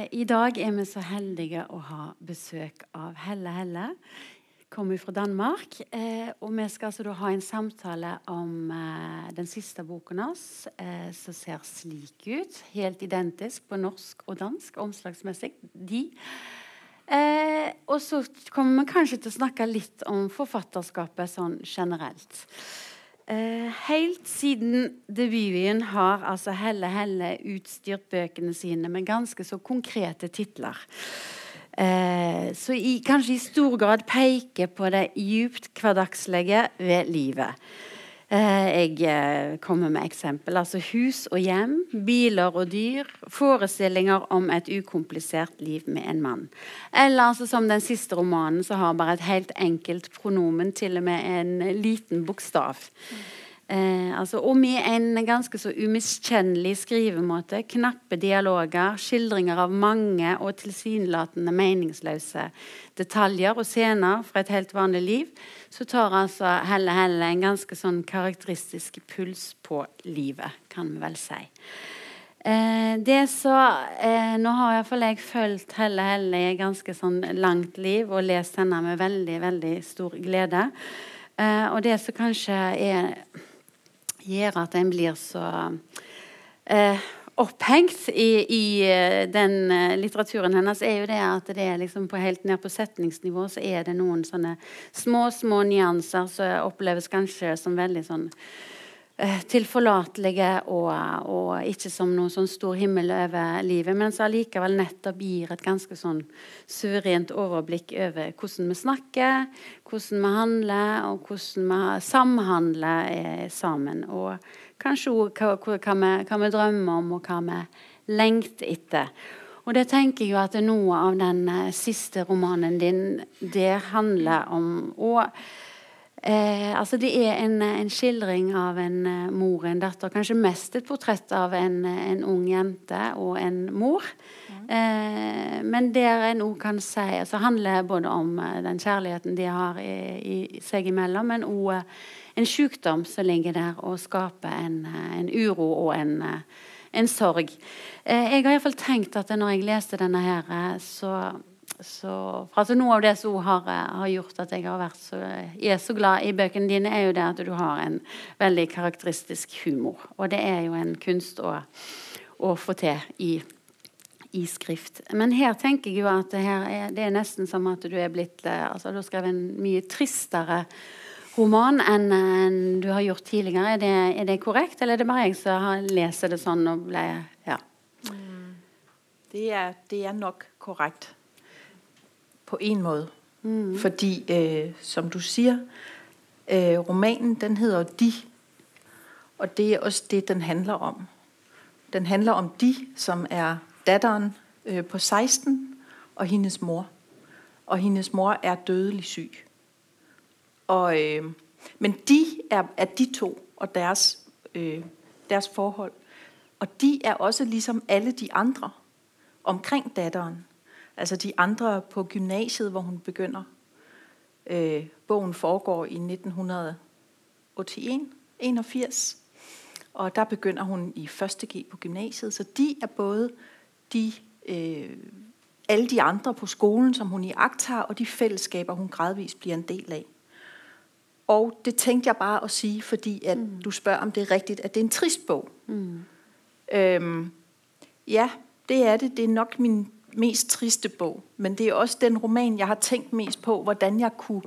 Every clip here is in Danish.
Eh, I dag er vi så heldige å ha besøk av Helle Helle. Kommer fra Danmark. Eh, og vi skal altså ha en samtale om eh, den siste boken hans, eh, som ser slik ut. Helt identisk på norsk og dansk, omslagsmessig. De. Eh, og så kommer vi kanskje til å snakke litt om forfatterskapet sånn generelt. Uh, helt siden debuten har altså Helle Helle utstyrt bøkene sine med ganske så konkrete titler. Uh, så i, kanskje i stor grad peker på det djupt hverdagslige ved livet. Eh, jeg eh, kommer med eksempel. Altså hus og hjem, biler og dyr. Forestillinger om et ukomplisert liv med en mann. Eller altså, som den siste romanen, så har bare et helt enkelt pronomen, til og med en liten bokstav. Mm. Eh, altså, om med en ganske så umiskjennelig skrivemåte, knappe dialoger, skildringer av mange og tilsynelatende meningsløse detaljer og scener fra et helt vanlig liv, så tar altså Helle Helle en ganske sånn karakteristisk puls på livet, kan vi vel si. Eh, det så, eh, Nå har iallfall jeg fulgt Helle Helle i et ganske sånn langt liv og lest henne med veldig, veldig stor glede. Eh, og det som kanskje er gjør at en blir så eh, opphengt i, i, eh, den eh, litteraturen hennes, er jo det at det er liksom på helt ned på setningsnivå så er det noen sånne små, små nyanser som oppleves kanskje som veldig sånn Eh, tilforlatelige og, og, ikke som noen sånn stor himmel over livet, men som allikevel nettopp gir et ganske sånn suverent overblikk over hvordan vi snakker, hvordan vi handler, og hvordan vi samhandler eh, sammen. Og kanskje òg hva, hva, hva, hva, vi drømmer om, og hva vi lengter etter. Og det tenker jeg jo at noe av den eh, siste romanen din, det handler om. Og eh, altså det er en, en, skildring av en uh, mor og en datter. Kanskje mest et portrett av en, en ung jente og en mor. Eh, men der en òg kan si altså handler både om eh, den kjærligheten de har i, i seg imellom, men òg eh, en sykdom som ligger der og skaper en, eh, en uro og en, en sorg. Eh, jeg har iallfall tenkt at når jeg leste denne her, så, så altså Noe av det som har, har, gjort at jeg har vært så, er så glad i bøkene dine, er jo det at du har en veldig karakteristisk humor. Og det er jo en kunst å, å få til i i skrift. Men her tenker jeg jo at det, er, det er nesten som at du er blitt eh, altså Du har skrevet en mye tristere roman enn en du har gjort tidligere. Er det, er det, korrekt, eller er det bare jeg som leser det sånn og ble ja. Mm. Det, er, det, er, nok korrekt på en måte. Mm. Fordi, øh, som du sier, øh, romanen den heter 'De'. Og det er også det den handler om. Den handler om de som er datteren øh, på 16 og hendes mor. Og hendes mor er dødelig syg. Og, øh, men de er, er de to og deres, øh, deres forhold. Og de er også ligesom alle de andre omkring datteren. Altså de andre på gymnasiet, hvor hun begynder. Øh, bogen foregår i 1981, 81. Og der begynder hun i 1. G på gymnasiet. Så de er både de, øh, alle de andre på skolen, som hun iagttager, og de fællesskaber, hun gradvist bliver en del af. Og det tænkte jeg bare at sige, fordi at mm. du spørger, om det er rigtigt, at det er en trist bog. Mm. Øhm, ja, det er det. Det er nok min mest triste bog. Men det er også den roman, jeg har tænkt mest på, hvordan jeg kunne...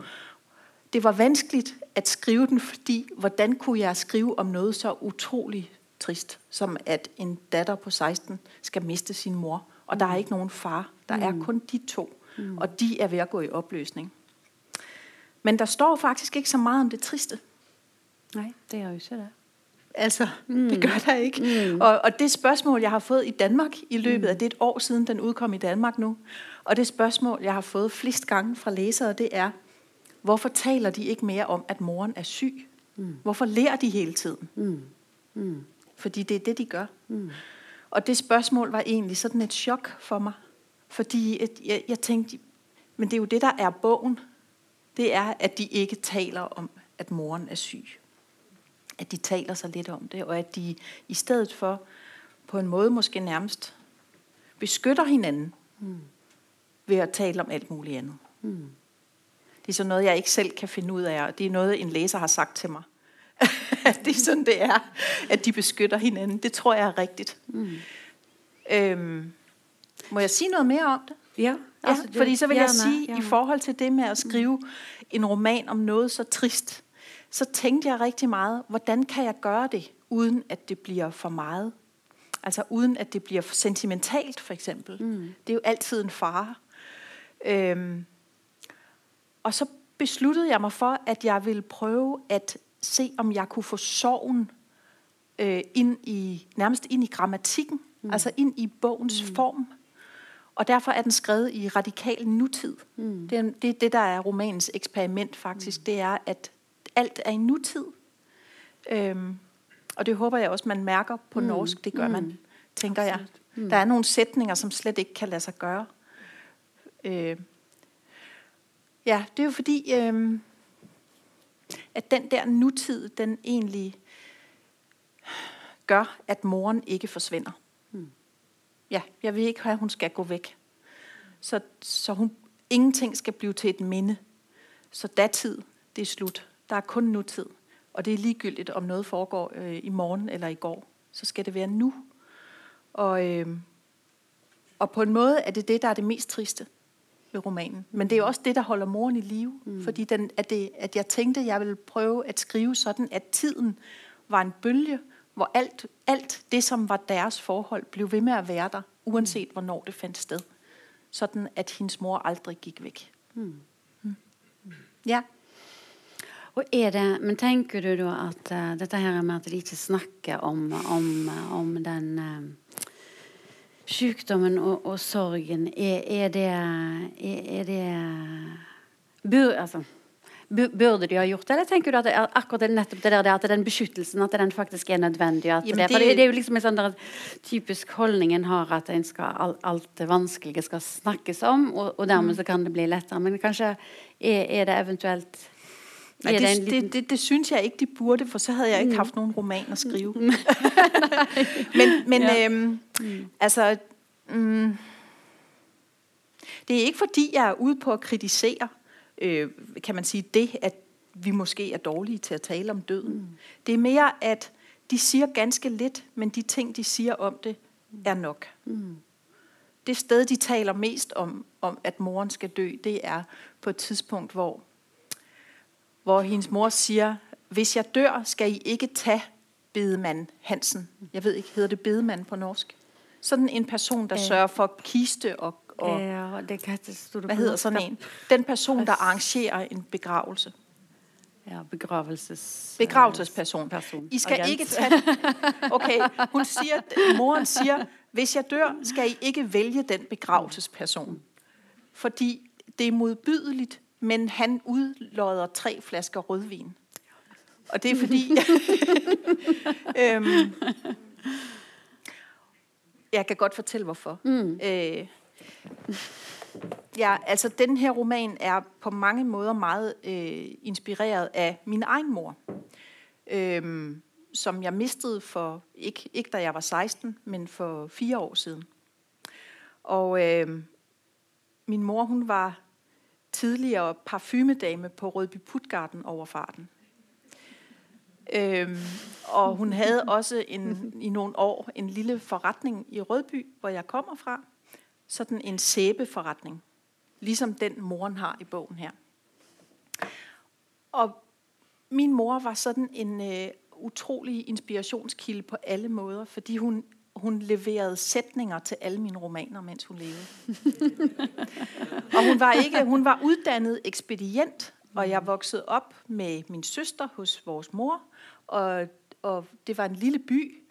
Det var vanskeligt at skrive den, fordi hvordan kunne jeg skrive om noget så utroligt trist, som at en datter på 16 skal miste sin mor, og der er mm. ikke nogen far. Der er mm. kun de to, mm. og de er ved at gå i opløsning. Men der står faktisk ikke så meget om det triste. Nej, det er jo så der. Altså, mm. det gør der ikke. Mm. Og, og det spørgsmål, jeg har fået i Danmark i løbet af det et år siden, den udkom i Danmark nu, og det spørgsmål, jeg har fået flest gange fra læsere, det er, hvorfor taler de ikke mere om, at moren er syg? Mm. Hvorfor lærer de hele tiden? Mm. Mm. Fordi det er det, de gør. Mm. Og det spørgsmål var egentlig sådan et chok for mig. Fordi et, jeg, jeg tænkte, men det er jo det, der er bogen. Det er, at de ikke taler om, at moren er syg. At de taler så lidt om det, og at de i stedet for på en måde måske nærmest beskytter hinanden mm. ved at tale om alt muligt andet. Mm. Det er sådan noget, jeg ikke selv kan finde ud af, og det er noget, en læser har sagt til mig. det er sådan, det er, at de beskytter hinanden. Det tror jeg er rigtigt. Mm. Øhm, må jeg sige noget mere om det? Ja. Altså, ja fordi så vil jeg sige, gerne. i forhold til det med at skrive mm. en roman om noget så trist, så tænkte jeg rigtig meget, hvordan kan jeg gøre det, uden at det bliver for meget? Altså uden at det bliver for sentimentalt, for eksempel. Mm. Det er jo altid en fare. Øhm, og så besluttede jeg mig for, at jeg ville prøve at se, om jeg kunne få sorgen øh, ind i, nærmest ind i grammatikken, mm. altså ind i bogens mm. form. Og derfor er den skrevet i radikal nutid. Mm. Det, er, det er det, der er romanens eksperiment faktisk. Mm. Det er, at alt er i nutid. Øhm, og det håber jeg også, man mærker på mm. norsk. Det gør mm. man, tænker jeg. Mm. Der er nogle sætninger, som slet ikke kan lade sig gøre. Øh, ja, det er jo fordi, øh, at den der nutid, den egentlig gør, at moren ikke forsvinder. Mm. Ja, jeg vil ikke have, at hun skal gå væk. Så, så hun, ingenting skal blive til et minde. Så datid, det er slut. Der er kun nutid. Og det er ligegyldigt, om noget foregår øh, i morgen eller i går. Så skal det være nu. Og, øh, og på en måde er det det, der er det mest triste ved romanen. Men det er også det, der holder moren i live. Mm. Fordi den, at, det, at jeg tænkte, at jeg ville prøve at skrive sådan, at tiden var en bølge, hvor alt, alt det, som var deres forhold, blev ved med at være der, uanset hvornår det fandt sted. Sådan, at hendes mor aldrig gik væk. Mm. Mm. Ja. Og er det, men tenker du da at uh, dette her med at de ikke snakker om, om, om den uh, sykdommen og, og sorgen, er, er, det, er, er det bur, altså, Burde de ha gjort det, eller tenker du at det er akkurat nettopp det der at den beskyttelsen at den faktisk er nødvendig? At det, det, det, er jo liksom en sånn der typisk holdning en har, at en skal, alt, alt det vanskelige skal snakkes om, og, og dermed mm. så kan det bli lettere. Men kanskje er, er det eventuelt Nej, det, det, det, det, det synes jeg ikke, de burde, for så havde jeg ikke mm. haft nogen roman at skrive. men men ja. øhm, mm. altså, mm, det er ikke fordi, jeg er ude på at kritisere, øh, kan man sige, det, at vi måske er dårlige til at tale om døden. Mm. Det er mere, at de siger ganske lidt, men de ting, de siger om det, er nok. Mm. Det sted, de taler mest om, om, at moren skal dø, det er på et tidspunkt, hvor hvor hendes mor siger, hvis jeg dør, skal I ikke tage bedemand Hansen. Jeg ved ikke, hedder det bedemand på norsk? Sådan en person, der sørger for kiste og... og ja, det kan det Hvad hedder sådan en? Den person, der arrangerer en begravelse. Ja, begravelses... Begravelsesperson. Person. I skal ikke tage... Okay, hun siger, moren siger, hvis jeg dør, skal I ikke vælge den begravelsesperson. Fordi det er modbydeligt men han udlodder tre flasker rødvin. Og det er fordi... øhm, jeg kan godt fortælle, hvorfor. Mm. Øh, ja, altså den her roman er på mange måder meget øh, inspireret af min egen mor. Øh, som jeg mistede for, ikke, ikke da jeg var 16, men for fire år siden. Og øh, min mor, hun var tidligere parfumedame på Rødby Putgarden overfarten. Øhm, og hun havde også en, i nogle år en lille forretning i Rødby, hvor jeg kommer fra. Sådan en sæbeforretning. Ligesom den moren har i bogen her. Og min mor var sådan en øh, utrolig inspirationskilde på alle måder, fordi hun hun leverede sætninger til alle mine romaner, mens hun levede. og hun var ikke, hun var uddannet ekspedient, og jeg voksede op med min søster hos vores mor, og, og det var en lille by,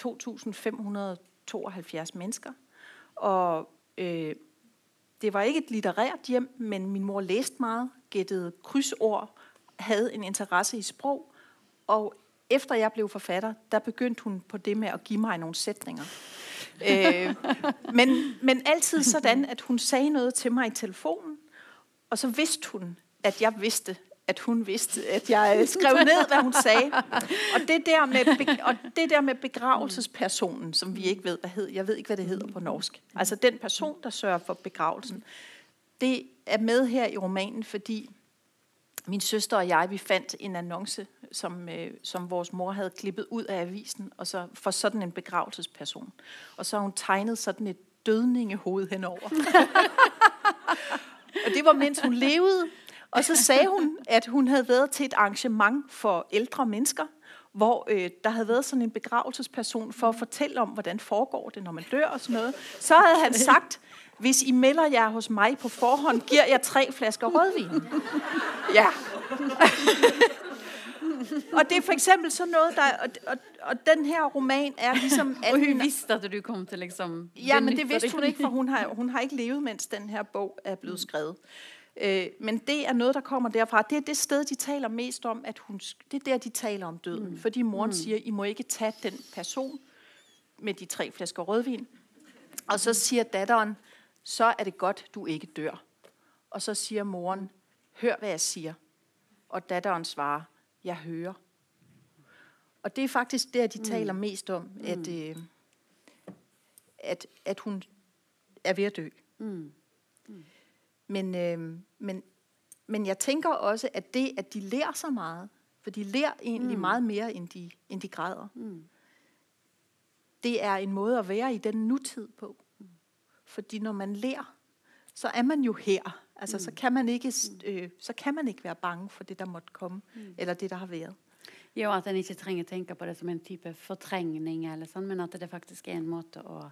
2.572 mennesker, og øh, det var ikke et litterært hjem, men min mor læste meget, gættede krydsord, havde en interesse i sprog, og efter jeg blev forfatter, der begyndte hun på det med at give mig nogle sætninger. øh, men, men altid sådan, at hun sagde noget til mig i telefonen, og så vidste hun, at jeg vidste, at hun vidste, at jeg skrev ned, hvad hun sagde. Og det der med, og det der med begravelsespersonen, som vi ikke ved, hvad hed, jeg ved ikke, hvad det hedder på norsk. Altså den person, der sørger for begravelsen, det er med her i romanen, fordi min søster og jeg, vi fandt en annonce, som, øh, som vores mor havde klippet ud af avisen, og så for sådan en begravelsesperson. Og så har hun tegnet sådan et dødningehoved henover. og det var, mens hun levede. Og så sagde hun, at hun havde været til et arrangement for ældre mennesker, hvor øh, der havde været sådan en begravelsesperson for at fortælle om, hvordan foregår det, når man dør og sådan noget. Så havde han sagt, hvis I melder jer hos mig på forhånd, giver jeg tre flasker rødvin. Ja. og det er for eksempel sådan noget, der, og, og, og den her roman er ligesom... og hun vidste, at du kom til liksom... Ja, men det vidste hun ikke, for hun har, hun har ikke levet, mens den her bog er blevet skrevet. Øh, men det er noget, der kommer derfra. Det er det sted, de taler mest om, at hun, det er der, de taler om døden. Mm. Fordi moren mm. siger, I må ikke tage den person med de tre flasker rødvin. Og så siger datteren, så er det godt, du ikke dør. Og så siger moren, hør hvad jeg siger. Og datteren svarer, jeg hører. Og det er faktisk der, de mm. taler mest om, at, mm. øh, at, at hun er ved at dø. Mm. Mm. Men, øh, men, men jeg tænker også, at det, at de lærer så meget, for de lærer egentlig mm. meget mere, end de, end de græder, mm. det er en måde at være i den nutid på. Fordi når man lærer, så er man jo her. Altså, mm. så, kan man ikke, mm. øh, så kan man ikke være bange for det, der måtte komme, mm. eller det, der har været. Jo, at en ikke trenger tænke på det som en type fortrængning, eller sådan, men at det faktisk er en måde at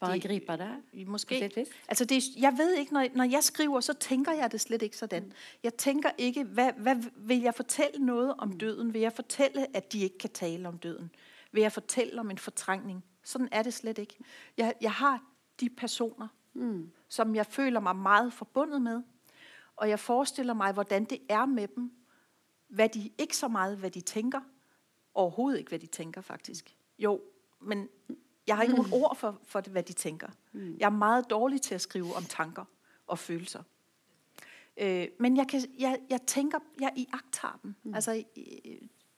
bare det, gribe det? Måske. Altså det, jeg ved ikke, når, når jeg skriver, så tænker jeg det slet ikke sådan. Mm. Jeg tænker ikke, hvad, hvad vil jeg fortælle noget om mm. døden? Vil jeg fortælle, at de ikke kan tale om døden? Vil jeg fortælle om en fortrængning? Sådan er det slet ikke. Jeg, jeg har de personer, mm. som jeg føler mig meget forbundet med. Og jeg forestiller mig, hvordan det er med dem. Hvad de, ikke så meget, hvad de tænker. Overhovedet ikke, hvad de tænker, faktisk. Jo, men jeg har ikke mm. nogen ord for, for det, hvad de tænker. Mm. Jeg er meget dårlig til at skrive om tanker og følelser. Øh, men jeg, kan, jeg, jeg tænker, jeg iagtager dem. Mm. Altså,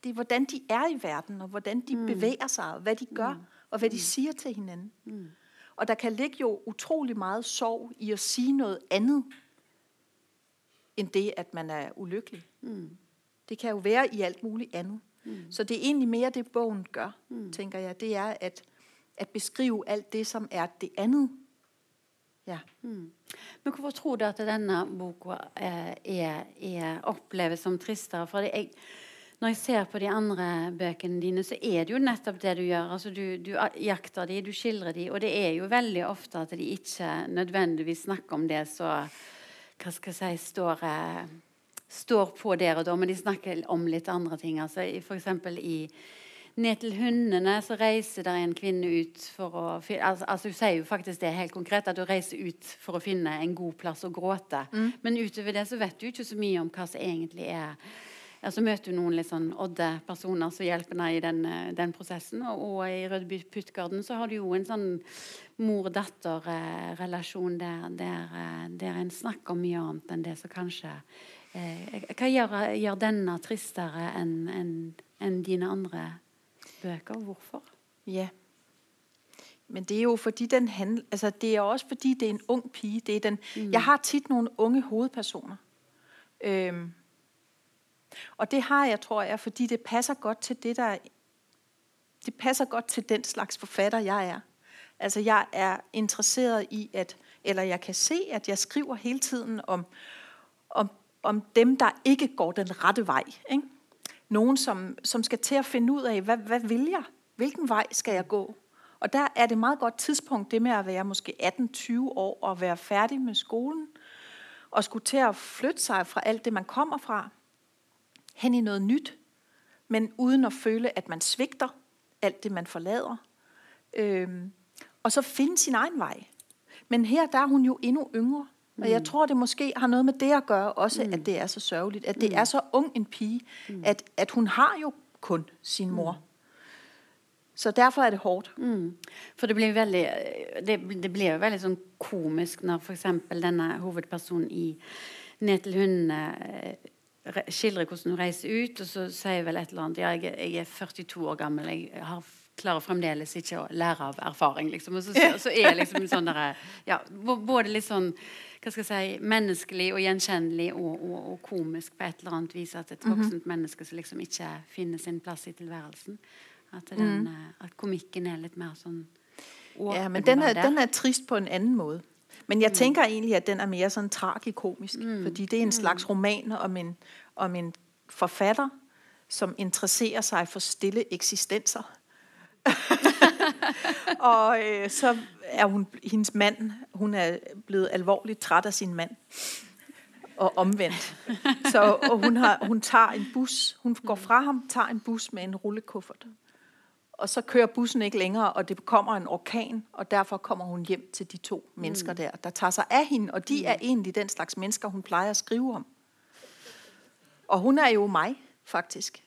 det er, hvordan de er i verden, og hvordan de mm. bevæger sig, og hvad de gør, mm. og hvad de mm. siger til hinanden. Mm. Og der kan ligge jo utrolig meget sorg i at sige noget andet, end det, at man er ulykkelig. Mm. Det kan jo være i alt muligt andet. Mm. Så det er egentlig mere det, bogen gør, mm. tænker jeg. Det er at, at beskrive alt det, som er det andet. Ja. Mm. Men hvorfor tror du, at denne boka er, er, opleves som tristere? For det er når jeg ser på de andre bøkene dine, så er det jo nettopp det du gjør. Altså, du, du jakter de, du skildrer de, og det er jo veldig ofte at de ikke nødvendigvis snakker om det så hva skal jeg si, står, eh, står på der og da, men de snakker om litt andre ting. Altså, eksempel i ned til hundene så reiser der en kvinne ut for å altså, altså Hun sier jo faktisk det helt konkret, at hun reiser ut for å finne en god plass å gråte. Mm. Men utover det så vet du ikke så mye om hva som egentlig er ja, så møter du noen litt sånn odde personer som hjelper deg i den, eh, den prosessen. Og, og, i Rødby Puttgarden så har du jo en sånn mor-datter-relasjon der, der, eh, der, en snakker om mye annet enn det som kanskje eh, Hva gjør, gjør, denne tristere enn en, en dine andre bøker? Hvorfor? Ja. Men det er jo fordi den handler, altså det er også fordi det er en ung pige. Det er den, mm. Jeg har tit nogle unge hovedpersoner. Øhm, og det har jeg, tror jeg, fordi det passer godt til det, der det passer godt til den slags forfatter, jeg er. Altså, jeg er interesseret i, at, eller jeg kan se, at jeg skriver hele tiden om, om, om dem, der ikke går den rette vej. Ikke? Nogen, som, som skal til at finde ud af, hvad, hvad vil jeg? Hvilken vej skal jeg gå? Og der er det meget godt tidspunkt, det med at være måske 18-20 år og være færdig med skolen, og skulle til at flytte sig fra alt det, man kommer fra, hen i noget nyt, men uden at føle, at man svigter alt det, man forlader. Øhm, og så finde sin egen vej. Men her der er hun jo endnu yngre. Mm. Og jeg mm. tror, det måske har noget med det at gøre, også mm. at det er så sørgeligt. At det mm. er så ung en pige, mm. at, at hun har jo kun sin mor. Mm. Så derfor er det hårdt. Mm. For det blir veldig, det, det blir veldig sånn komisk når for eksempel denne hovedpersonen i Ned til hundene re- skildrer hvordan hun reiser ut, og så sier vel et eller annet ja, jeg, jeg er 42 år gammel, jeg har, klarer fremdeles ikke å lære av erfaring. Liksom. Og så, så, så er jeg liksom sånn der, ja, Både litt sånn hva skal jeg si, menneskelig og gjenkjennelig og, og, og komisk på et eller annet vis. At et voksent menneske som liksom ikke finner sin plass i tilværelsen. At, den, eh, at komikken er litt mer sånn Ja, men den er, der. den er trist på en anden måde. Men jeg tænker egentlig, at den er mere sådan tragikomisk, mm. fordi det er en slags roman om en, om en forfatter, som interesserer sig for stille eksistenser. og øh, så er hun, hendes mand, hun er blevet alvorligt træt af sin mand. Og omvendt. Så og hun, har, hun tager en bus, hun går fra ham, tager en bus med en rullekuffert. Og så kører bussen ikke længere, og det kommer en orkan, og derfor kommer hun hjem til de to mennesker der, der tager sig af hende, og de er egentlig den slags mennesker, hun plejer at skrive om. Og hun er jo mig, faktisk.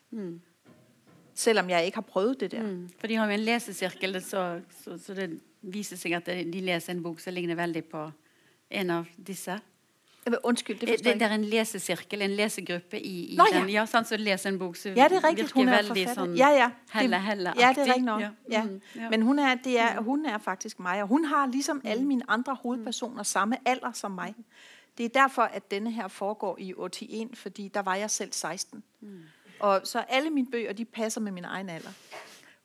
Selvom jeg ikke har prøvet det der. Mm. For de har jo en lesesirkel, så, så, så det viser seg at de leser en bok som ligner veldig på en av disse. Undskyld, det Det, forstår jeg det er en lesesirkel, en lesegruppe i, i Nå, ja. den. Ja, sant, så leser en bok som Ja, det er rigtigt. Hun er forfatter. sånn ja, ja. helle, det, helle ja, det er rigtigt nok. Ja. Ja. Mm, ja. Men hun er, det er, hun er faktisk mig, og hun har ligesom alle mine andre hovedpersoner samme alder som mig. Det er derfor, at denne her foregår i 81, fordi der var jeg selv 16. Og så alle mine bøger, de passer med min egen alder.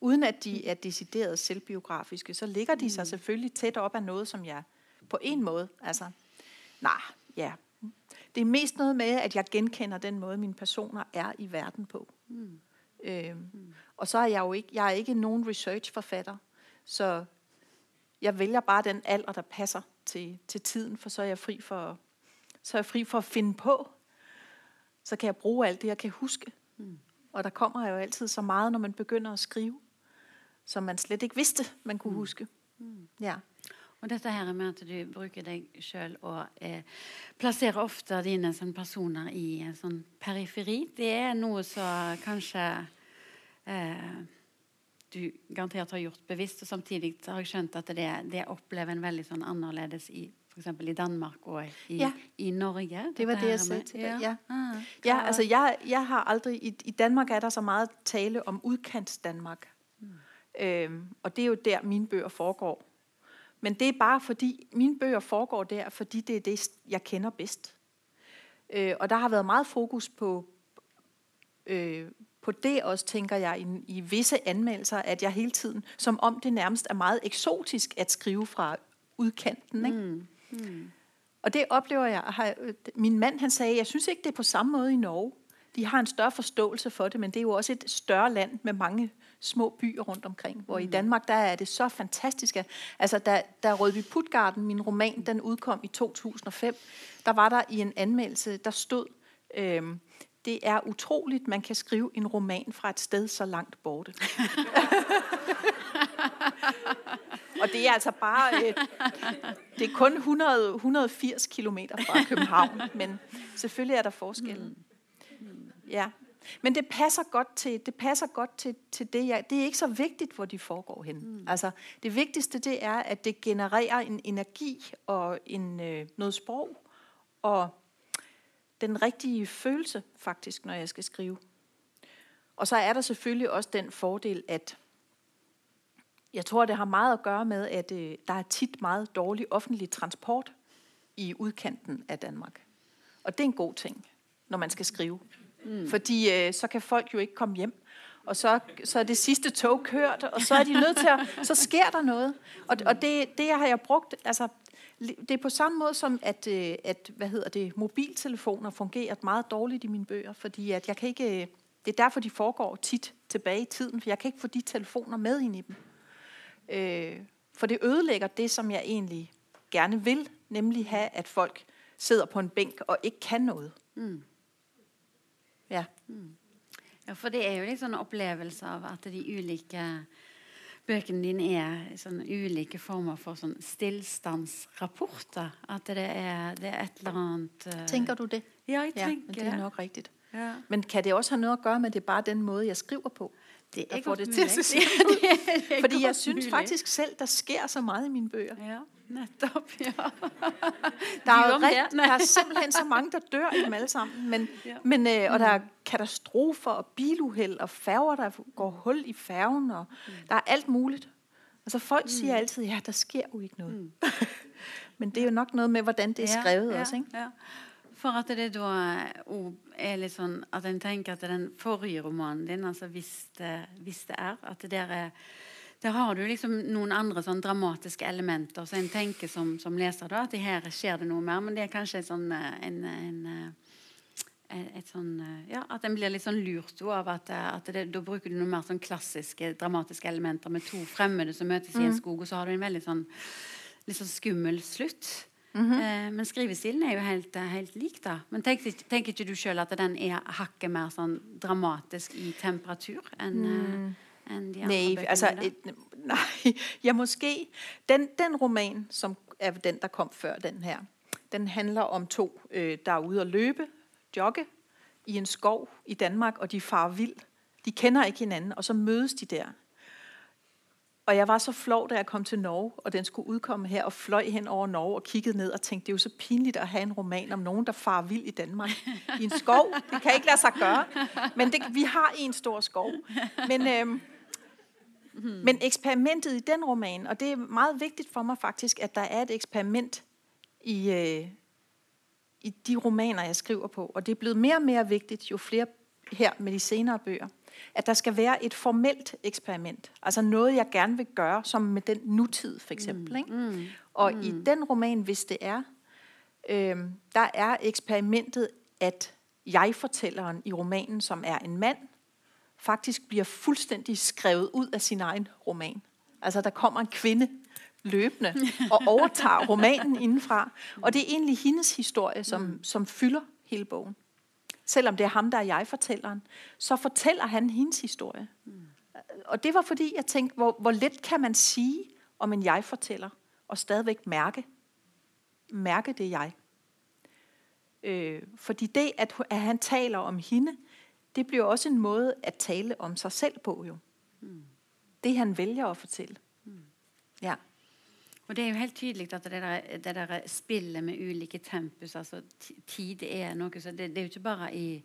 Uden at de er decideret selvbiografiske, så ligger de sig selvfølgelig tæt op af noget, som jeg på en måde, altså, nej, ja. Det er mest noget med, at jeg genkender den måde, mine personer er i verden på. Øhm, Og så er jeg jo ikke, jeg er ikke nogen researchforfatter, så jeg vælger bare den alder, der passer til, til tiden, for så er jeg fri for, så er jeg fri for at finde på. Så kan jeg bruge alt det, jeg kan huske. Og der kommer jo altid så meget, når man begynder at skrive, som man slet ikke vidste, man kunne huske. Ja. Og dette her med at du bruker deg sjøl og eh, plasserer ofte dine sånn, personer i en sånn periferi, det er noe som kanskje eh, du garantert har gjort bevisst, og samtidig har jeg skjønt at det, det opplever en veldig sånn annerledes i f.eks. i Danmark og i, Ja. i Norge. Det var det, jeg sagde til dig. Ja. Ah, Ja, altså jeg, jeg har aldrig, i, i Danmark er der så meget tale om udkants Danmark. Mm. Øhm, og det er jo der, mine bøger foregår. Men det er bare fordi, mine bøger foregår der, fordi det er det, jeg kender bedst. Øh, og der har været meget fokus på, øh, på det også, tænker jeg, i, i visse anmeldelser, at jeg hele tiden, som om det nærmest er meget eksotisk at skrive fra udkanten. Ikke? Mm. Og det oplever jeg. Øh, min mand han sagde, jeg synes ikke, det er på samme måde i Norge. De har en større forståelse for det, men det er jo også et større land med mange små byer rundt omkring. Hvor i Danmark, der er det så fantastisk. at- Altså, da, da Rødby Putgarden, min roman, den udkom i 2005, der var der i en anmeldelse, der stod, øhm, det er utroligt, man kan skrive en roman fra et sted så langt borte. Og det er altså bare, øh, det er kun 100, 180 kilometer fra København, men selvfølgelig er der forskel. Ja, men det passer godt til det passer godt til, til det. Jeg, det er ikke så vigtigt, hvor de foregår hen. Mm. Altså, det vigtigste det er, at det genererer en energi og en øh, noget sprog og den rigtige følelse faktisk, når jeg skal skrive. Og så er der selvfølgelig også den fordel, at jeg tror, det har meget at gøre med, at øh, der er tit meget dårlig offentlig transport i udkanten af Danmark. Og det er en god ting, når man skal skrive. Mm. Fordi øh, så kan folk jo ikke komme hjem. Og så, så er det sidste tog kørt, og så er de nødt til at... Så sker der noget. Og, og det, det har jeg brugt... Altså, det er på samme måde som, at, øh, at hvad hedder det, mobiltelefoner fungerer meget dårligt i mine bøger, fordi at jeg kan ikke... øh, Det er derfor, de foregår tit tilbage i tiden, for jeg kan ikke få de telefoner med ind i dem. Øh, for det ødelægger det, som jeg egentlig gerne vil, nemlig have, at folk sidder på en bænk og ikke kan noget. Mm. Ja. Ja, for det er jo litt sånn opplevelse av at de ulike bøkene dine er sånn ulike former for sånn stillstandsrapporter. At det er, det er et eller annet eh, Tænker du det? Ja, jeg Ja, men tenker det er nok rigtigt. Ja. Men kan det også have noget at gøre med, at det er bare den måde, jeg skriver på? Det er får godt det til at se? Ja, Fordi jeg synes mulig. faktisk selv, der sker så meget i mine bøger. Ja, nettopp. Ja. Der er, jo rigt, der er simpelthen så mange, der dør i dem alle sammen. Men, Ja. men, øh, og der er katastrofer og biluheld og færger, der går hul i færgen. Og Der er alt muligt. Altså folk siger altid, ja, der sker jo ikke noget. men det er jo nok noget med, hvordan det er skrevet ja, også. Ikke? Ja. For at det da er litt sånn At en tenker at den forrige romanen din, altså 'Hvis det, hvis det er' At det der er der har du liksom noen andre sånn dramatiske elementer. Så en tenker som, som leser da, at det her skjer det noe mer. Men det er kanskje et sånn, eh, en, en, eh, et sånn, eh, ja, At en blir litt sånn lurt av at, at det, da bruker du noe mer sånn klassiske dramatiske elementer med to fremmede som møtes i en skog, og så har du en veldig sånn litt sånn skummel slutt. eh, men skrivestilen er jo helt, helt lik, da. Men tenker, tenker ikke du sjøl at den er hakket mer sånn dramatisk i temperatur enn eh, enn de Nej, altså, et, nej, ja måske. Den, den roman, som er den, der kom før den her, den handler om to, øh, der er ude at løbe, jogge i en skov i Danmark, og de farer vild. De kender ikke hinanden, og så mødes de der. Og jeg var så flov, da jeg kom til Norge, og den skulle udkomme her, og fløj hen over Norge og kiggede ned og tænkte, det er jo så pinligt at have en roman om nogen, der farer vild i Danmark. I en skov. Det kan ikke lade sig gøre. Men det, vi har en stor skov. Men, øhm, men eksperimentet i den roman, og det er meget vigtigt for mig faktisk, at der er et eksperiment i, øh, i de romaner, jeg skriver på. Og det er blevet mere og mere vigtigt, jo flere her med de senere bøger, at der skal være et formelt eksperiment. Altså noget, jeg gerne vil gøre, som med den nutid for eksempel. Ikke? Og i den roman, hvis det er, øh, der er eksperimentet, at jeg-fortælleren i romanen, som er en mand, faktisk bliver fuldstændig skrevet ud af sin egen roman. Altså der kommer en kvinde løbende og overtager romanen indenfra. Og det er egentlig hendes historie, som, som fylder hele bogen. Selvom det er ham, der er jeg-fortælleren, så fortæller han hendes historie. Og det var fordi, jeg tænkte, hvor, hvor let kan man sige om en jeg-fortæller, og stadigvæk mærke, mærke det jeg. Øh, fordi det, at, at han taler om hende, det bliver også en måde at tale om sig selv på jo. Det han vælger at fortælle. Ja. Og det er jo helt tydelig at det der, det der spillet med ulike tempus, altså ti- tid er noe så det, det er jo ikke bare i,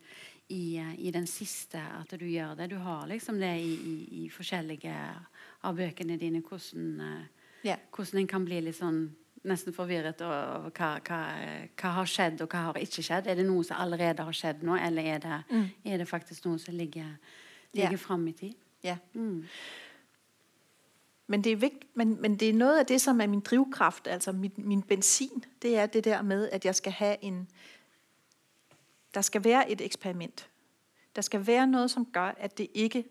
i, i den siste at du gjør det. Du har liksom det i, i, i forskjellige av bøkene dine, hvordan, ja. hvordan en kan bli litt sånn nesten forvirret over hva, hva, hva har skjedd, og hva har ikke skjedd. Er det noe som allerede har skjedd nå, eller er det, er det faktisk noe som ligger, ligger Ja. fram i tid? ja. Mm. Men det, er vigt, men, men det er noget af det, som er min drivkraft, altså min, min benzin, det er det der med, at jeg skal have en... Der skal være et eksperiment. Der skal være noget, som gør, at det ikke...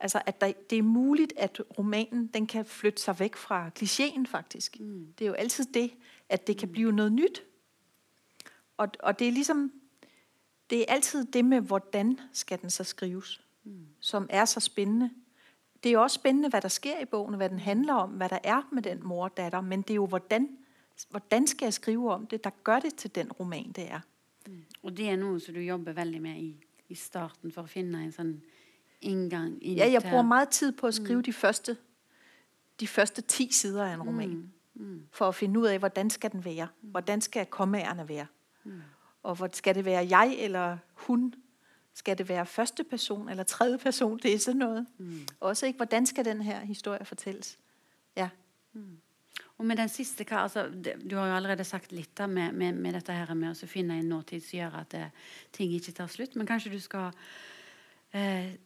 Altså, at der, det er muligt, at romanen den kan flytte sig væk fra klichéen, faktisk. Mm. Det er jo altid det, at det kan blive noget nyt. Og, og det er ligesom... Det er altid det med, hvordan skal den så skrives, mm. som er så spændende. Det er jo også spændende, hvad der sker i bogen, og hvad den handler om, hvad der er med den mor og datter, men det er jo, hvordan, hvordan skal jeg skrive om det, der gør det til den roman, det er. Og det er noe som du jobber veldig med i, i starten for å finne en sånn inngang inn Ja, jeg bruger meget tid på at skrive de, første, de første 10 sider af en roman, for at finde ud af, hvordan skal den være, hvordan skal kommaerne være, og hvor skal det være jeg eller hun, skal det være første person eller tredje person, det er sådan noget. Også ikke, hvordan skal den her historie fortælles. Ja. Og med den siste, hva, altså, Du har jo allerede sagt litt da, med, med, med dette her med å finne en nåtid som gjør at eh, ting ikke tar slutt. Men kanskje du skal s-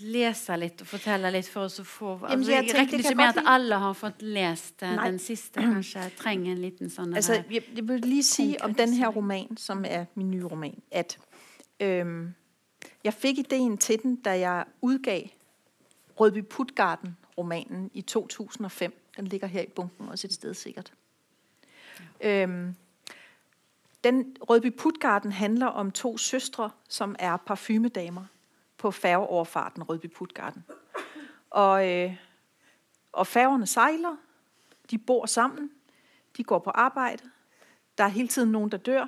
lese litt og fortelle litt for oss å få altså, jeg Jeg regner ikke med at alle har fått lest eh, Nei. den siste. Kanskje trenger en liten sånn Altså, jeg, jeg vil lige sige om den her roman, som er min nye roman, at øhm, jeg fik ideen til den, da jeg udgav Rødby Putgarden-romanen i 2005. Den ligger her i bunken også et sted sikkert. Øhm, den Rødby Putgarden handler om to søstre, som er parfumedamer på færgeoverfarten Rødby Putgarden. Og, øh, og færgerne sejler, de bor sammen, de går på arbejde, der er hele tiden nogen, der dør,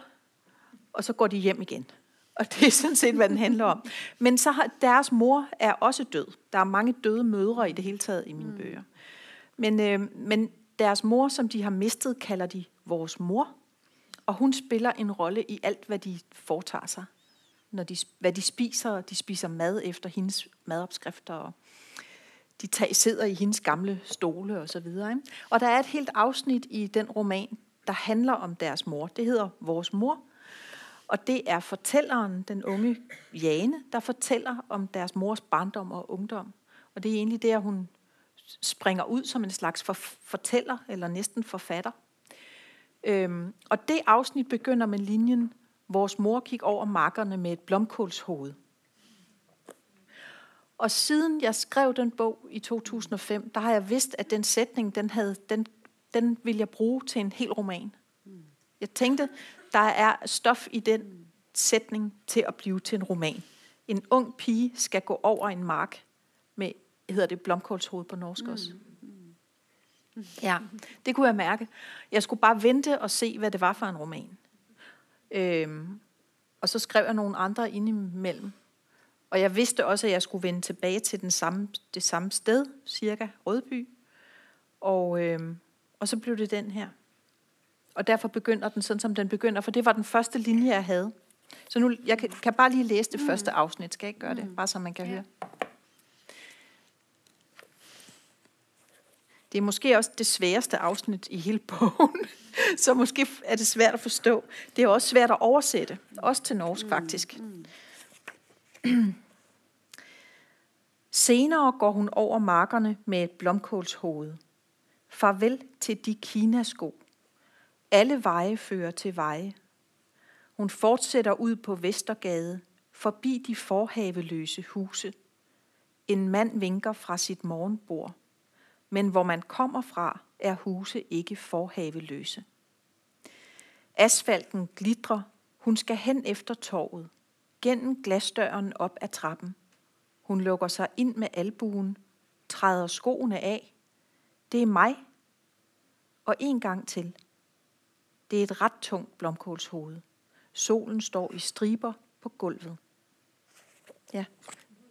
og så går de hjem igen. Og det er sådan set, hvad den handler om. Men så har deres mor er også død. Der er mange døde mødre i det hele taget i mine mm. bøger. Men, øh, men deres mor, som de har mistet, kalder de vores mor, og hun spiller en rolle i alt, hvad de foretager sig. Når de, hvad de spiser, de spiser mad efter hendes madopskrifter, og de tager, sidder i hendes gamle stole og så videre. Ikke? Og der er et helt afsnit i den roman, der handler om deres mor. Det hedder Vores mor. Og det er fortælleren, den unge Jane, der fortæller om deres mors barndom og ungdom. Og det er egentlig der, hun springer ud som en slags for, fortæller, eller næsten forfatter. Øhm, og det afsnit begynder med linjen, vores mor gik over markerne med et blomkålshoved. Og siden jeg skrev den bog i 2005, der har jeg vidst, at den sætning, den, havde, den, den ville jeg bruge til en hel roman. Jeg tænkte, der er stof i den sætning til at blive til en roman. En ung pige skal gå over en mark med, hedder det blomkålshoved på norsk også. Ja, det kunne jeg mærke. Jeg skulle bare vente og se, hvad det var for en roman. Øhm, og så skrev jeg nogle andre indimellem. Og jeg vidste også, at jeg skulle vende tilbage til den samme, det samme sted, cirka Rødby. Og, øhm, og så blev det den her. Og derfor begynder den sådan, som den begynder, for det var den første linje, jeg havde. Så nu, jeg kan, kan bare lige læse det mm. første afsnit. Skal jeg ikke gøre det? Mm. Bare så man kan ja. høre. Det er måske også det sværeste afsnit i hele bogen, så måske er det svært at forstå. Det er også svært at oversætte, også til norsk faktisk. Mm. Senere går hun over markerne med et blomkålshoved. Farvel til de kinasko. Alle veje fører til veje. Hun fortsætter ud på Vestergade, forbi de forhaveløse huse. En mand vinker fra sit morgenbord men hvor man kommer fra, er huse ikke forhaveløse. Asfalten glitrer, hun skal hen efter torvet, gennem glasdøren op ad trappen. Hun lukker sig ind med albuen, træder skoene af. Det er mig. Og en gang til. Det er et ret tungt blomkålshoved. Solen står i striber på gulvet. Ja,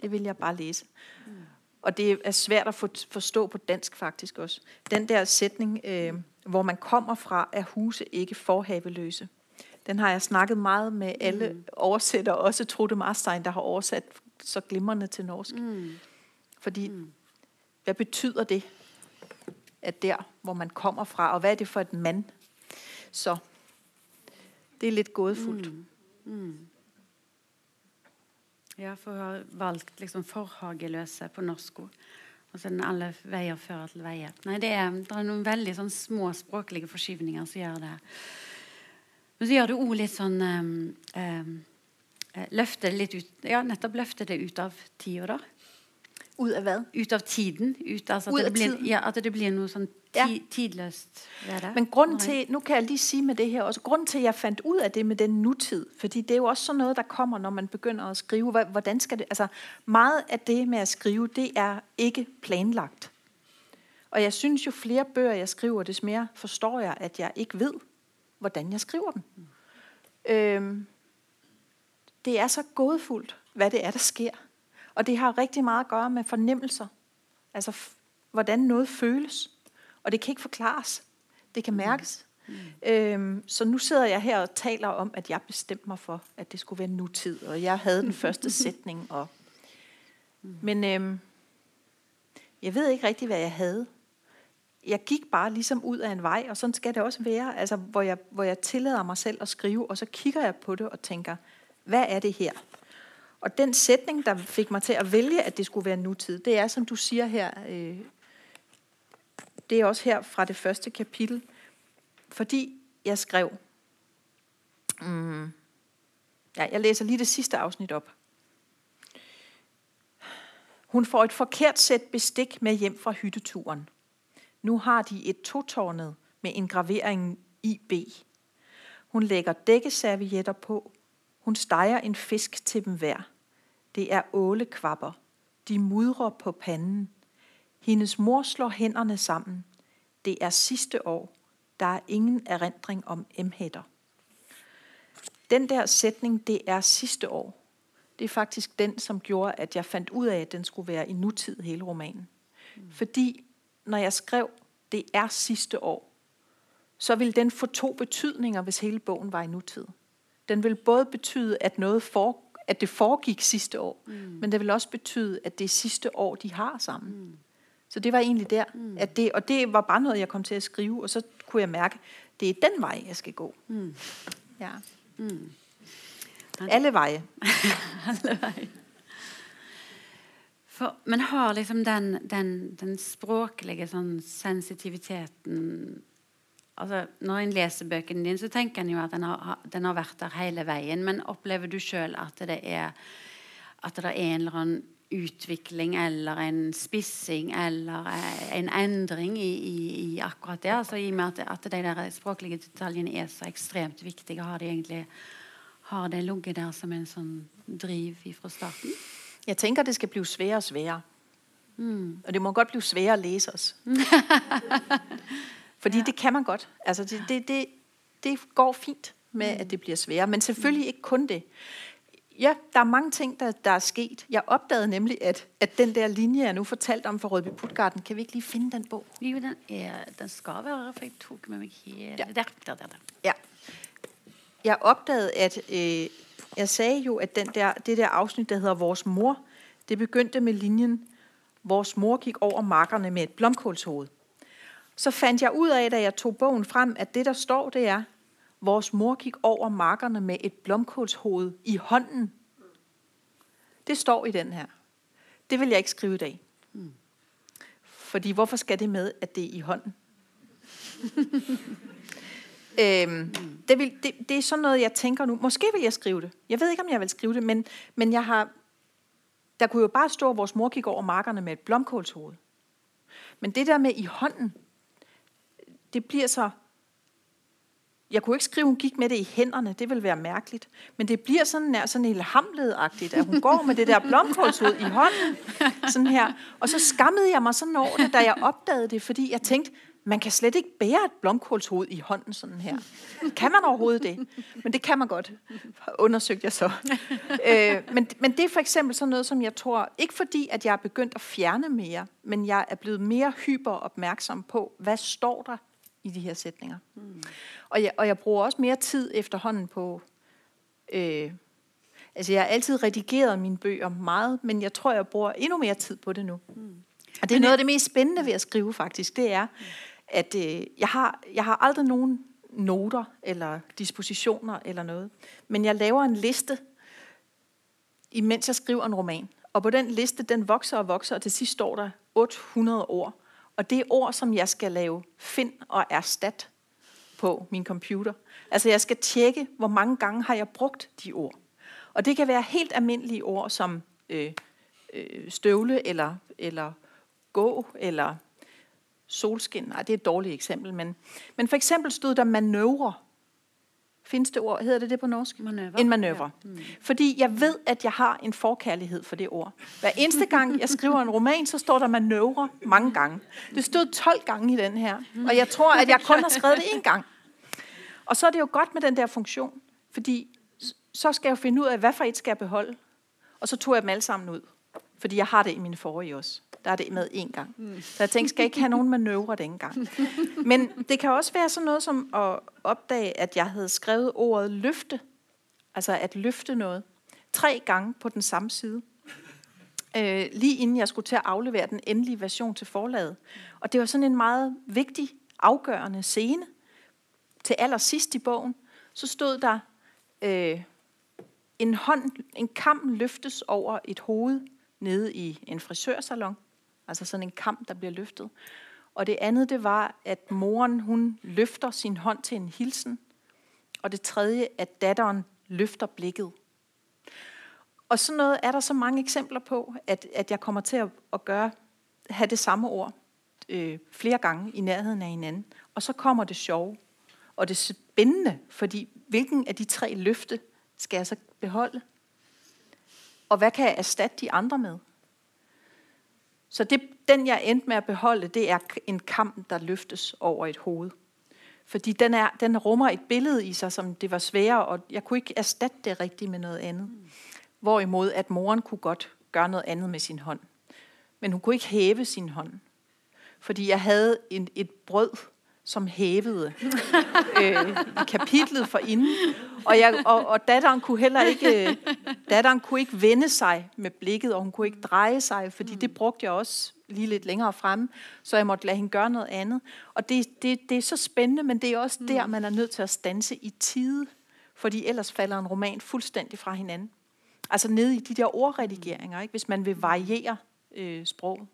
det vil jeg bare læse. Mm. Og det er svært at forstå på dansk faktisk også. Den der sætning, øh, hvor man kommer fra, er huse ikke forhaveløse. Den har jeg snakket meget med alle mm. oversættere, også Trude Marstein, der har oversat så glimrende til norsk. Mm. Fordi, mm. hvad betyder det, at der, hvor man kommer fra, og hvad er det for et mand? Så det er lidt gådefuldt. Mm. Mm. Ja, for hun har valgt liksom forhageløse på norsk ord. Og så den 'alle veier fører til veier'. Nei, det er, det er noen veldig sånn små språklige forskyvninger som gjør det. Men så gjør det òg litt sånn um, um, Løfter det litt ut Ja, nettopp løfter det ut av tida, da. Ut av hva? Ut av tiden. Ut, altså, at, det blir, ja, at det blir noe sånn ja. tidløst det. Men grunden til, nu kan jeg lige sige med det her også, grunden til, at jeg fandt ud af det med den nutid, fordi det er jo også sådan noget, der kommer, når man begynder at skrive, hvordan skal det, altså meget af det med at skrive, det er ikke planlagt. Og jeg synes jo flere bøger, jeg skriver, des mere forstår jeg, at jeg ikke ved, hvordan jeg skriver dem. Mm. Øhm, det er så gådefuldt, hvad det er, der sker. Og det har rigtig meget at gøre med fornemmelser. Altså, hvordan noget føles. Og det kan ikke forklares. Det kan mm. mærkes. Mm. Øhm, så nu sidder jeg her og taler om, at jeg bestemte mig for, at det skulle være nutid. Og jeg havde den første sætning. Og, mm. Men øhm, jeg ved ikke rigtig, hvad jeg havde. Jeg gik bare ligesom ud af en vej, og sådan skal det også være. Altså, hvor jeg, hvor jeg tillader mig selv at skrive, og så kigger jeg på det og tænker, hvad er det her? Og den sætning, der fik mig til at vælge, at det skulle være nutid, det er, som du siger her, øh, det er også her fra det første kapitel, fordi jeg skrev, mm, ja, jeg læser lige det sidste afsnit op. Hun får et forkert sæt bestik med hjem fra hytteturen. Nu har de et totårnet med en gravering IB. Hun lægger dækkeservietter på. Hun steger en fisk til dem hver. Det er ålekvapper. De mudrer på panden. Hendes mor slår hænderne sammen. Det er sidste år. Der er ingen erindring om emhætter. Den der sætning, det er sidste år, det er faktisk den, som gjorde, at jeg fandt ud af, at den skulle være i nutid hele romanen. Mm. Fordi når jeg skrev, det er sidste år, så ville den få to betydninger, hvis hele bogen var i nutid. Den vil både betyde, at noget for, at det foregik sidste år, mm. men det vil også betyde, at det er sidste år, de har sammen. Mm. Så det var egentlig der, mm. at det, og det var bare noget, jeg kom til at skrive, og så kunne jeg mærke, det er den vej, jeg skal gå. Mm. Ja. Mm. Alle veje. Alle veje. For man har liksom den, den, den språklige sånn sensitiviteten altså, Når en leser bøkene dine, så tenker en jo at den har, den har vært der hele veien. Men opplever du sjøl at det er at det er en eller annen utvikling eller en spissing eller eh, en endring i, i, i akkurat det? altså I og med at, at de der språklige detaljene er så ekstremt viktige, har de egentlig har det ligget der som en sånn driv fra starten? Jeg tænker, det skal blive sværere og sværere. Mm. Og det må godt blive sværere at læse os. Fordi ja. det kan man godt. Altså det, det, det, det går fint med, mm. at det bliver sværere. Men selvfølgelig ikke kun det. Ja, der er mange ting, der, der er sket. Jeg opdagede nemlig, at, at den der linje, jeg nu fortalte om for Rødby Putgarden, kan vi ikke lige finde den bog? Jo, den, er, den skal være, for jeg tog med mig her. Ja. Der, der, der, der. Ja. Jeg opdagede, at øh, jeg sagde jo, at den der, det der afsnit, der hedder Vores mor, det begyndte med linjen, Vores mor gik over markerne med et blomkålshoved. Så fandt jeg ud af, da jeg tog bogen frem, at det, der står, det er, Vores mor gik over markerne med et blomkålshoved i hånden. Det står i den her. Det vil jeg ikke skrive i dag. Mm. Fordi hvorfor skal det med, at det er i hånden? Øhm, det, vil, det, det er sådan noget, jeg tænker nu. Måske vil jeg skrive det. Jeg ved ikke, om jeg vil skrive det, men, men jeg har... Der kunne jo bare stå, at vores mor gik over markerne med et blomkålshoved. Men det der med i hånden, det bliver så... Jeg kunne ikke skrive, at hun gik med det i hænderne. Det ville være mærkeligt. Men det bliver sådan, nær, sådan helt hamledagtigt, at hun går med det der blomkålshoved i hånden. Sådan her. Og så skammede jeg mig sådan over det, da jeg opdagede det, fordi jeg tænkte, man kan slet ikke bære et blomkålshoved i hånden sådan her. Kan man overhovedet det? Men det kan man godt, undersøgte jeg så. øh, men, men det er for eksempel sådan noget, som jeg tror, ikke fordi, at jeg er begyndt at fjerne mere, men jeg er blevet mere hyper opmærksom på, hvad står der i de her sætninger. Mm. Og, jeg, og jeg bruger også mere tid efterhånden på... Øh, altså, jeg har altid redigeret mine bøger meget, men jeg tror, jeg bruger endnu mere tid på det nu. Mm. Og det er noget af det mest spændende ved at skrive, faktisk. Det er, at øh, jeg, har, jeg har aldrig nogen noter eller dispositioner eller noget. Men jeg laver en liste, imens jeg skriver en roman. Og på den liste, den vokser og vokser, og til sidst står der 800 ord. Og det er ord, som jeg skal lave find og erstat på min computer. Altså jeg skal tjekke, hvor mange gange har jeg brugt de ord. Og det kan være helt almindelige ord som øh, øh, støvle eller, eller gå eller solskin. Nej, det er et dårligt eksempel. Men, men for eksempel stod der manøvre. Findes det ord? Hedder det det på norsk? Manøvre. En manøvre. Ja. Mm. Fordi jeg ved, at jeg har en forkærlighed for det ord. Hver eneste gang, jeg skriver en roman, så står der manøvre mange gange. Det stod 12 gange i den her. Og jeg tror, at jeg kun har skrevet det en gang. Og så er det jo godt med den der funktion. Fordi så skal jeg finde ud af, hvad for et skal jeg beholde. Og så tog jeg dem alle sammen ud. Fordi jeg har det i mine forrige også der er det med én gang. Mm. Så jeg tænkte, skal jeg ikke have nogen manøvre dengang. Men det kan også være sådan noget som at opdage, at jeg havde skrevet ordet løfte. Altså at løfte noget. Tre gange på den samme side. Øh, lige inden jeg skulle til at aflevere den endelige version til forlaget. Og det var sådan en meget vigtig, afgørende scene. Til allersidst i bogen, så stod der, øh, en hånd, en kam løftes over et hoved nede i en frisørsalon. Altså sådan en kamp, der bliver løftet. Og det andet, det var, at moren, hun løfter sin hånd til en hilsen. Og det tredje, at datteren løfter blikket. Og sådan noget er der så mange eksempler på, at, at jeg kommer til at, at gøre, have det samme ord øh, flere gange i nærheden af hinanden. Og så kommer det sjove og det spændende, fordi hvilken af de tre løfte skal jeg så beholde? Og hvad kan jeg erstatte de andre med? Så det, den, jeg endte med at beholde, det er en kamp, der løftes over et hoved. Fordi den, er, den rummer et billede i sig, som det var sværere, og jeg kunne ikke erstatte det rigtigt med noget andet. Hvorimod, at moren kunne godt gøre noget andet med sin hånd. Men hun kunne ikke hæve sin hånd. Fordi jeg havde en, et brød som hævede øh, i kapitlet for inden. Og, jeg, og, og datteren kunne heller ikke, øh, datteren kunne ikke vende sig med blikket, og hun kunne ikke dreje sig, fordi det brugte jeg også lige lidt længere fremme, så jeg måtte lade hende gøre noget andet. Og det, det, det er så spændende, men det er også der, man er nødt til at stanse i tide, fordi ellers falder en roman fuldstændig fra hinanden. Altså nede i de der ordredigeringer, ikke? hvis man vil variere øh, sproget.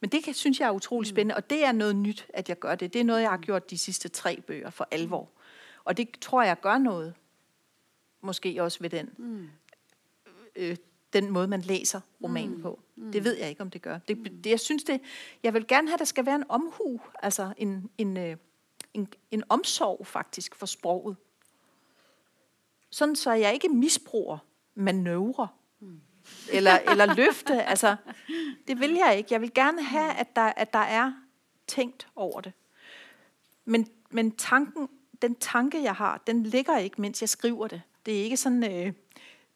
Men det kan, synes jeg er utrolig spændende, og det er noget nyt, at jeg gør det. Det er noget, jeg har gjort de sidste tre bøger for alvor. Og det tror jeg gør noget, måske også ved den, mm. øh, den måde, man læser romanen mm. på. Mm. Det ved jeg ikke, om det gør. Det, det, jeg synes det, jeg vil gerne have, at der skal være en omhu, altså en, en, øh, en, en omsorg faktisk for sproget. Sådan så jeg ikke misbruger manøvre. Eller, eller løfte. Altså, det vil jeg ikke. Jeg vil gerne have, at der, at der er tænkt over det. Men, men tanken, den tanke, jeg har, den ligger ikke, mens jeg skriver det. Det er ikke sådan, øh,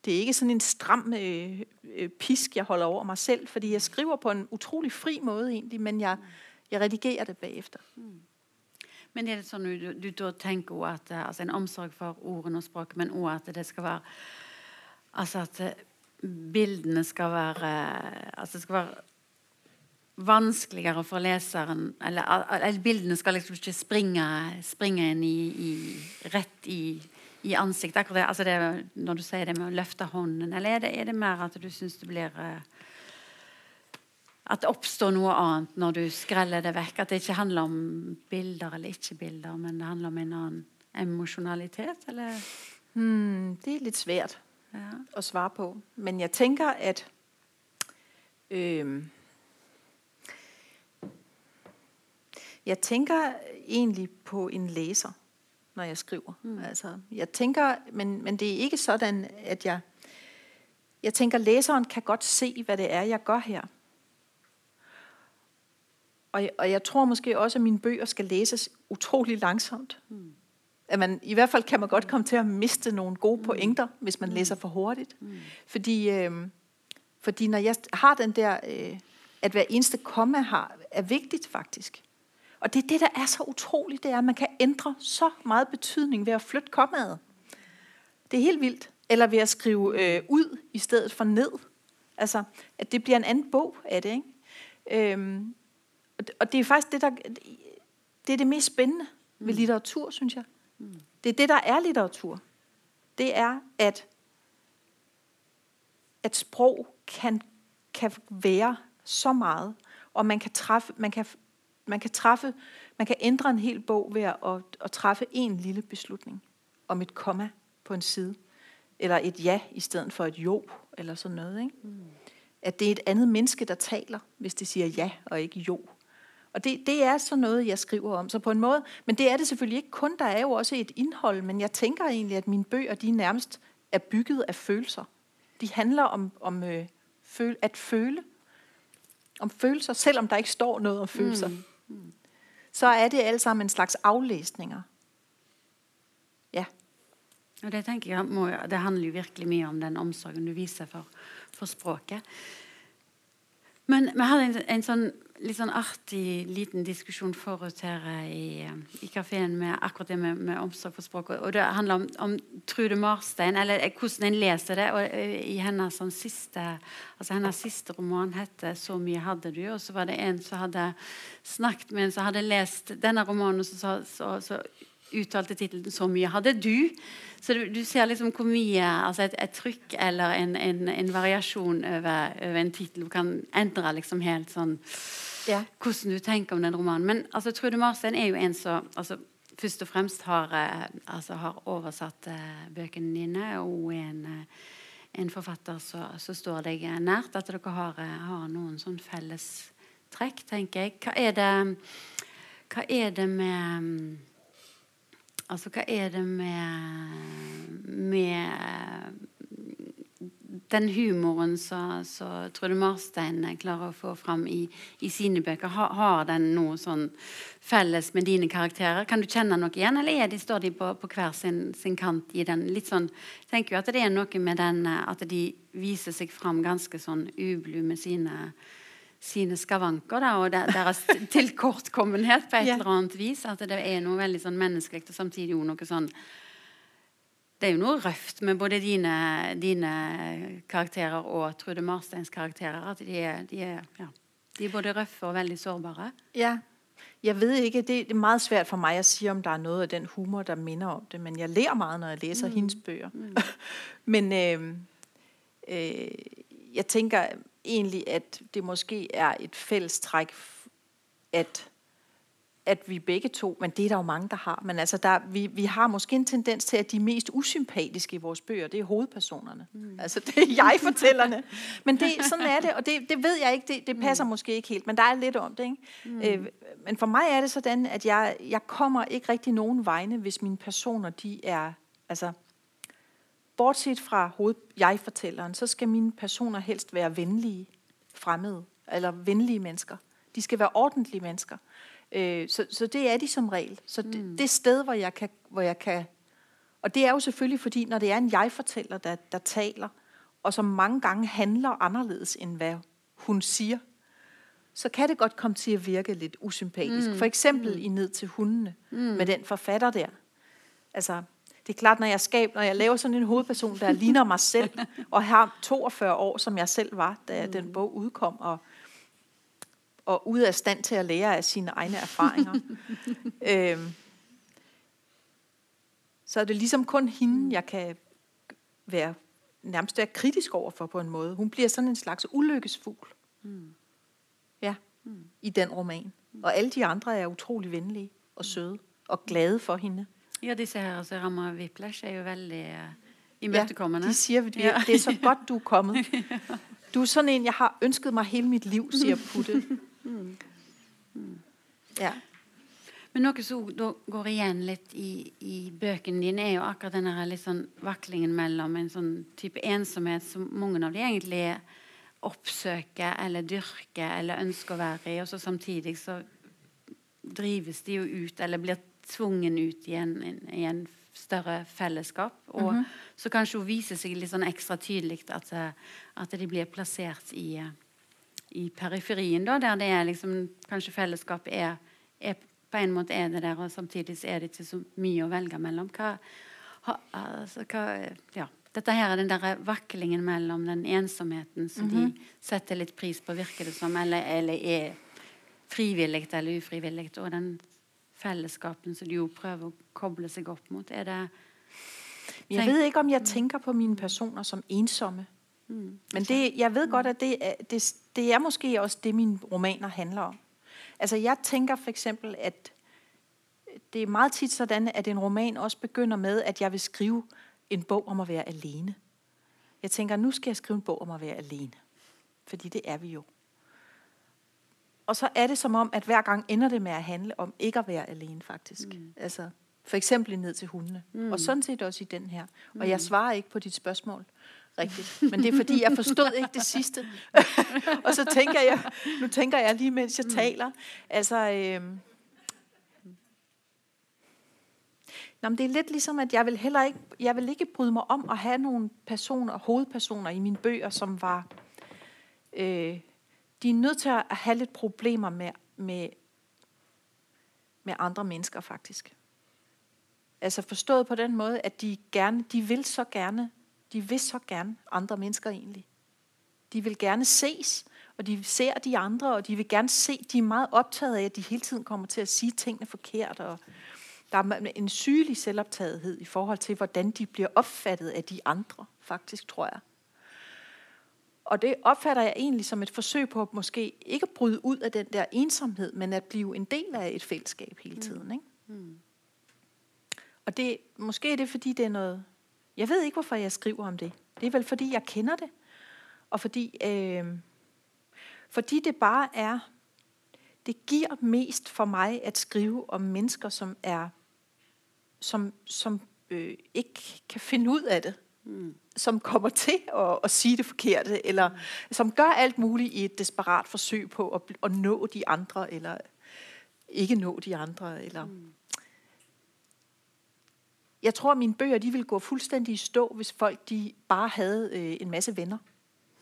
det er ikke sådan en stram øh, øh, pisk, jeg holder over mig selv, fordi jeg skriver på en utrolig fri måde egentlig, men jeg, jeg redigerer det bagefter. Mm. Men er det sånn du, du da tenker at altså en omsorg for ordene og språket, men også at det skal være Altså at bildene skal være Altså det skal være vanskeligere for leseren Eller, eller bildene skal liksom ikke springe, springe inn i, i, rett i, i ansiktet. Akkurat det, altså det, når du sier det med å løfte hånden, eller er det, er det mer at du syns det blir eh, at det oppstår noe annet når du skreller det vekk. At det ikke handler om bilder eller ikke bilder, men det handler om en annen emosjonalitet? Eller? Hmm, det er litt svært ja. å svare på. Men jeg tenker at øh, Jeg tenker egentlig på en leser når jeg skriver. Mm. Altså, jeg tænker, men, men det er ikke sådan, at jeg... Jeg tænker, læseren kan godt se, hvad det er, jeg gør her. Og, og jeg tror måske også, at mine bøger skal læses utrolig langsomt. Mm. At man, I hvert fald kan man godt komme til at miste nogle gode mm. pointer, hvis man mm. læser for hurtigt. Mm. Fordi, øh, fordi når jeg har den der, øh, at hver eneste komma har, er vigtigt faktisk. Og det er det, der er så utroligt, det er, at man kan ændre så meget betydning ved at flytte kommaet. Det er helt vildt. Eller ved at skrive øh, ud i stedet for ned. Altså, at det bliver en anden bog af det. Ikke? Øhm, og det er faktisk det, der, det er det mest spændende ved mm. litteratur, synes jeg. Det er det, der er litteratur. Det er, at, at sprog kan, kan være så meget, og man kan, træffe, man kan man kan træffe, man kan ændre en hel bog ved at, at, at træffe en lille beslutning om et komma på en side, eller et ja i stedet for et jo, eller sådan noget. Ikke? Mm. At det er et andet menneske, der taler, hvis det siger ja og ikke jo. Og det, det er sådan noget, jeg skriver om. Så på en måde, men det er det selvfølgelig ikke kun. Der er jo også et indhold, men jeg tænker egentlig, at mine bøger, de nærmest er bygget af følelser. De handler om, om øh, føl, at føle. Om følelser, selvom der ikke står noget om følelser. Mm så er det alt sammen en slags avlesninger. Ja. Og det tenker jeg må, det handler jo virkelig mye om den omsorgen du viser for, for språket. Men vi hadde en, en sånn litt sånn artig liten diskusjon forut her i, eh, i kafeen med akkurat det med, med, omsorg for språk. Og det handler om, om Trude Marstein, eller eh, hvordan en leser det. og eh, i hennes, sånn siste, altså hennes siste roman heter 'Så mye hadde du'. Og så var det en som hadde snakket med en som hadde lest denne romanen, og så, så, så uttalte tittelen 'Så mye hadde du'. Så du, du ser liksom hvor mye altså et, et trykk eller en, en, en variasjon over, over en tittel kan endre liksom helt sånn ja. hvordan du tenker om den romanen. Men altså, Trude Marstein er jo en som altså, først og fremst har, eh, altså, har oversatt eh, bøkene dine, og en, eh, en forfatter som står deg nært. At dere har, eh, har noen sånn felles trekk, tenker jeg. Hva er det, hva er det med Altså, hva er det med, med den humoren som Trude Marstein klarer å få fram i, i sine bøker, har, har, den noe sånn felles med dine karakterer? Kan du kjenne noe igjen, eller de, står de på, på hver sin, sin, kant i den? Litt sånn, tenker jo at det er noe med den at de viser seg fram ganske sånn ublu med sine, sine skavanker da, og deres tilkortkommenhet på et ja. eller annet vis. At det er noe veldig sånn menneskelig og samtidig jo noe sånn Det er jo noe røft med både dine, dine karakterer og Trude Marsteins karakterer. At de er, de er, ja, de er både røffe og veldig sårbare. Ja. Jeg ved ikke, det er meget svært for mig at sige, om der er noget af den humor, der minder om det, men jeg lærer meget, når jeg læser mm. hendes bøger. Mm. men øh, øh, jeg tænker egentlig, at det måske er et fælles træk, at at vi begge to, men det er der jo mange, der har, men altså der, vi, vi har måske en tendens til, at de mest usympatiske i vores bøger, det er hovedpersonerne. Mm. Altså det er jeg-fortællerne. men det, sådan er det, og det, det ved jeg ikke, det, det passer mm. måske ikke helt, men der er lidt om det. Ikke? Mm. Øh, men for mig er det sådan, at jeg, jeg kommer ikke rigtig nogen vegne, hvis mine personer, de er, altså, bortset fra hoved, jeg-fortælleren, så skal mine personer helst være venlige fremmede, eller venlige mennesker. De skal være ordentlige mennesker. Øh, så, så det er de som regel. Så det, mm. det sted, hvor jeg, kan, hvor jeg kan... Og det er jo selvfølgelig, fordi når det er en jeg-fortæller, der, der taler, og som mange gange handler anderledes, end hvad hun siger, så kan det godt komme til at virke lidt usympatisk. Mm. For eksempel mm. i Ned til hundene, mm. med den forfatter der. Altså, det er klart, når jeg, skab, når jeg laver sådan en hovedperson, der ligner mig selv, og har 42 år, som jeg selv var, da mm. den bog udkom, og og ude af stand til at lære af sine egne erfaringer. øhm, så er det ligesom kun hende, jeg kan være nærmest være kritisk over for på en måde. Hun bliver sådan en slags ulykkesfugl. Mm. Ja, mm. i den roman. Mm. Og alle de andre er utrolig venlige og søde og glade for hende. Ja, disse her, altså Rammer Whiplash er jo veldig uh, imødekommende. Ja, de siger, at ja. det er så godt, du er kommet. Du er sådan en, jeg har ønsket mig hele mit liv, siger Putte. Mm. Mm. Ja. Men noe som går igjen litt i, i bøkene dine, er jo akkurat denne litt sånn vaklingen mellom en sånn type ensomhet som mange av de egentlig oppsøker eller dyrker eller ønsker å være i, og så samtidig så drives de jo ut eller blir tvungen ut i en, i en større fellesskap. Og mm -hmm. så kanskje hun viser seg litt sånn ekstra tydelig at, at de blir plassert i i periferien, da, der det er liksom Kanskje fellesskapet er, er, På en måte er det der, og samtidig er det ikke så mye å velge mellom. Hva, ha, altså, hva ja. Dette her er den der vaklingen mellom den ensomheten som mm -hmm. de mhm. setter litt pris på, virker det som, eller, eller er frivillig eller ufrivillig, og den fellesskapen som de jo prøver å koble seg opp mot. Er det Jeg ved ikke, om jeg tenker på mine personer som ensomme. Mm. Men det, jeg ved godt, at det, det, det er måske også det, mine romaner handler om. Altså jeg tænker for eksempel, at det er meget tit sådan, at en roman også begynder med, at jeg vil skrive en bog om at være alene. Jeg tænker, nu skal jeg skrive en bog om at være alene. Fordi det er vi jo. Og så er det som om, at hver gang ender det med at handle om ikke at være alene, faktisk. Mm. Altså, for eksempel ned til hundene. Mm. Og sådan set også i den her. Og jeg mm. svarer ikke på dit spørgsmål rigtigt. Men det er fordi, jeg forstod ikke det sidste. og så tænker jeg, nu tænker jeg lige, mens jeg mm. taler. Altså, øh, Nå, men det er lidt ligesom, at jeg vil heller ikke, jeg vil ikke bryde mig om at have nogle personer, hovedpersoner i mine bøger, som var, øh, de er nødt til at have lidt problemer med, med, med andre mennesker faktisk. Altså forstået på den måde, at de gerne, de vil så gerne de vil så gerne andre mennesker egentlig. De vil gerne ses, og de ser de andre, og de vil gerne se, de er meget optaget af, at de hele tiden kommer til at sige tingene forkert, og der er en sygelig selvoptagethed i forhold til, hvordan de bliver opfattet af de andre, faktisk, tror jeg. Og det opfatter jeg egentlig som et forsøg på at måske ikke bryde ud af den der ensomhed, men at blive en del af et fællesskab hele tiden. Ikke? Mm. Og det, måske er det, fordi det er noget jeg ved ikke, hvorfor jeg skriver om det. Det er vel, fordi jeg kender det. Og fordi, øh, fordi det bare er, det giver mest for mig at skrive om mennesker, som er, som, som øh, ikke kan finde ud af det. Mm. Som kommer til at, at sige det forkerte, eller mm. som gør alt muligt i et desperat forsøg på at, at nå de andre, eller ikke nå de andre, eller... Mm jeg tror, at mine bøger de ville gå fuldstændig i stå, hvis folk de bare havde øh, en masse venner.